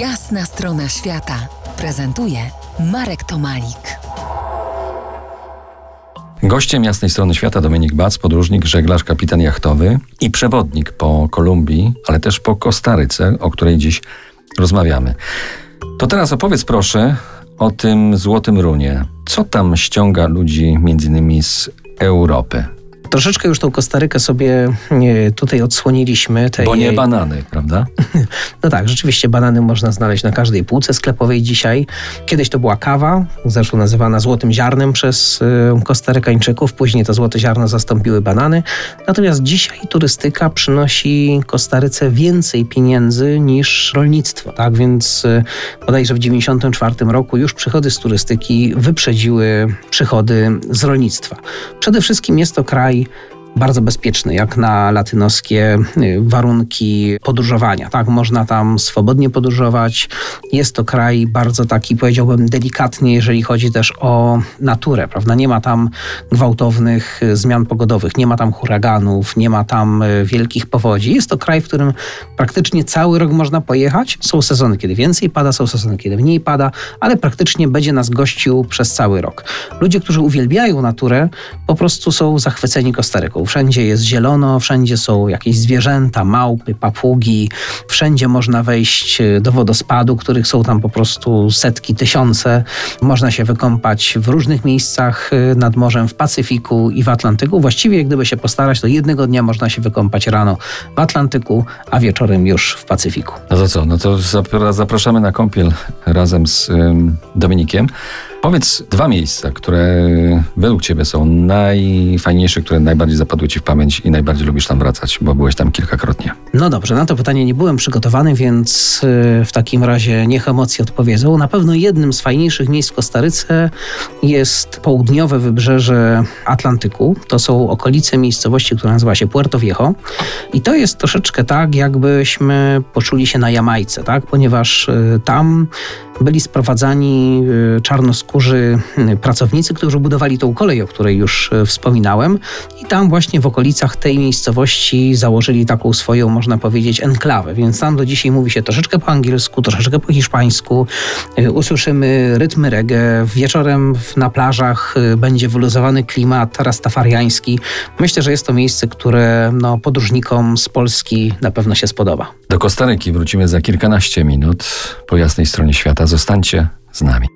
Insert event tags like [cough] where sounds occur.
Jasna strona świata prezentuje Marek Tomalik. Gościem jasnej strony świata Dominik Bac, podróżnik, żeglarz, kapitan jachtowy i przewodnik po Kolumbii, ale też po Kostaryce, o której dziś rozmawiamy. To teraz opowiedz proszę o tym złotym runie. Co tam ściąga ludzi między innymi z Europy? Troszeczkę już tą Kostarykę sobie e, tutaj odsłoniliśmy. Tej... Bo nie banany, prawda? [laughs] No tak, rzeczywiście banany można znaleźć na każdej półce sklepowej dzisiaj. Kiedyś to była kawa, zresztą nazywana złotym ziarnem przez e, Kostarykańczyków. Później to złote ziarno zastąpiły banany. Natomiast dzisiaj turystyka przynosi Kostaryce więcej pieniędzy niż rolnictwo. Tak więc e, bodajże w 1994 roku już przychody z turystyki wyprzedziły przychody z rolnictwa. Przede wszystkim jest to kraj Bye. Bardzo bezpieczny, jak na latynoskie y, warunki podróżowania. Tak, można tam swobodnie podróżować. Jest to kraj bardzo taki, powiedziałbym, delikatny, jeżeli chodzi też o naturę, prawda? Nie ma tam gwałtownych y, zmian pogodowych, nie ma tam huraganów, nie ma tam y, wielkich powodzi. Jest to kraj, w którym praktycznie cały rok można pojechać. Są sezony, kiedy więcej pada, są sezony, kiedy mniej pada, ale praktycznie będzie nas gościł przez cały rok. Ludzie, którzy uwielbiają naturę, po prostu są zachwyceni Kostaryką wszędzie jest zielono, wszędzie są jakieś zwierzęta, małpy, papugi, wszędzie można wejść e, do wodospadu, których są tam po prostu setki, tysiące. Można się wykąpać w różnych miejscach e, nad morzem, w Pacyfiku i w Atlantyku. Właściwie, gdyby się postarać, to jednego dnia można się wykąpać rano w Atlantyku, a wieczorem już w Pacyfiku. No to co? No to zapraszamy na kąpiel razem z Dominikiem. Powiedz dwa miejsca, które według Ciebie są najfajniejsze, które najbardziej zapadły Ci w pamięć i najbardziej lubisz tam wracać, bo byłeś tam kilkakrotnie. No dobrze, na to pytanie nie byłem przygotowany, więc y, w takim razie niech emocje odpowiedzą. Na pewno jednym z fajniejszych miejsc w Kostaryce jest południowe wybrzeże Atlantyku. To są okolice miejscowości, która nazywa się Puerto Viejo. I to jest troszeczkę tak, jakbyśmy poczuli się na Jamajce, tak? ponieważ y, tam byli sprowadzani y, czarnoskórzy y, pracownicy, którzy budowali tą kolej, o której już y, wspominałem. I tam właśnie w okolicach tej miejscowości założyli taką swoją, można powiedzieć, enklawę. Więc tam do dzisiaj mówi się troszeczkę po angielsku, troszeczkę po hiszpańsku. Usłyszymy rytmy reggae. Wieczorem na plażach będzie wyluzowany klimat rastafariański. Myślę, że jest to miejsce, które no, podróżnikom z Polski na pewno się spodoba. Do Kostaryki wrócimy za kilkanaście minut po jasnej stronie świata. Zostańcie z nami.